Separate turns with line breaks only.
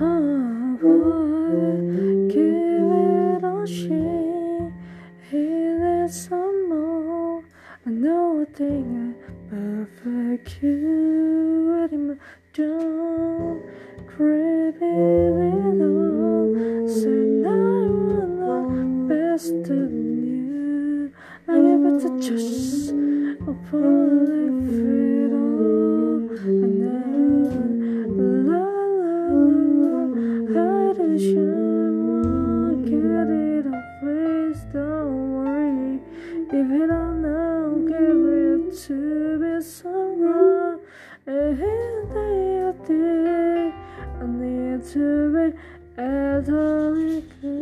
I would give it all she hated some more. A thing about don't creep it all. Said I want the best of you. I give it a chance. Shine. Get it off, please don't worry. If you don't know, give it to be someone. Eh, Day I need to be at all.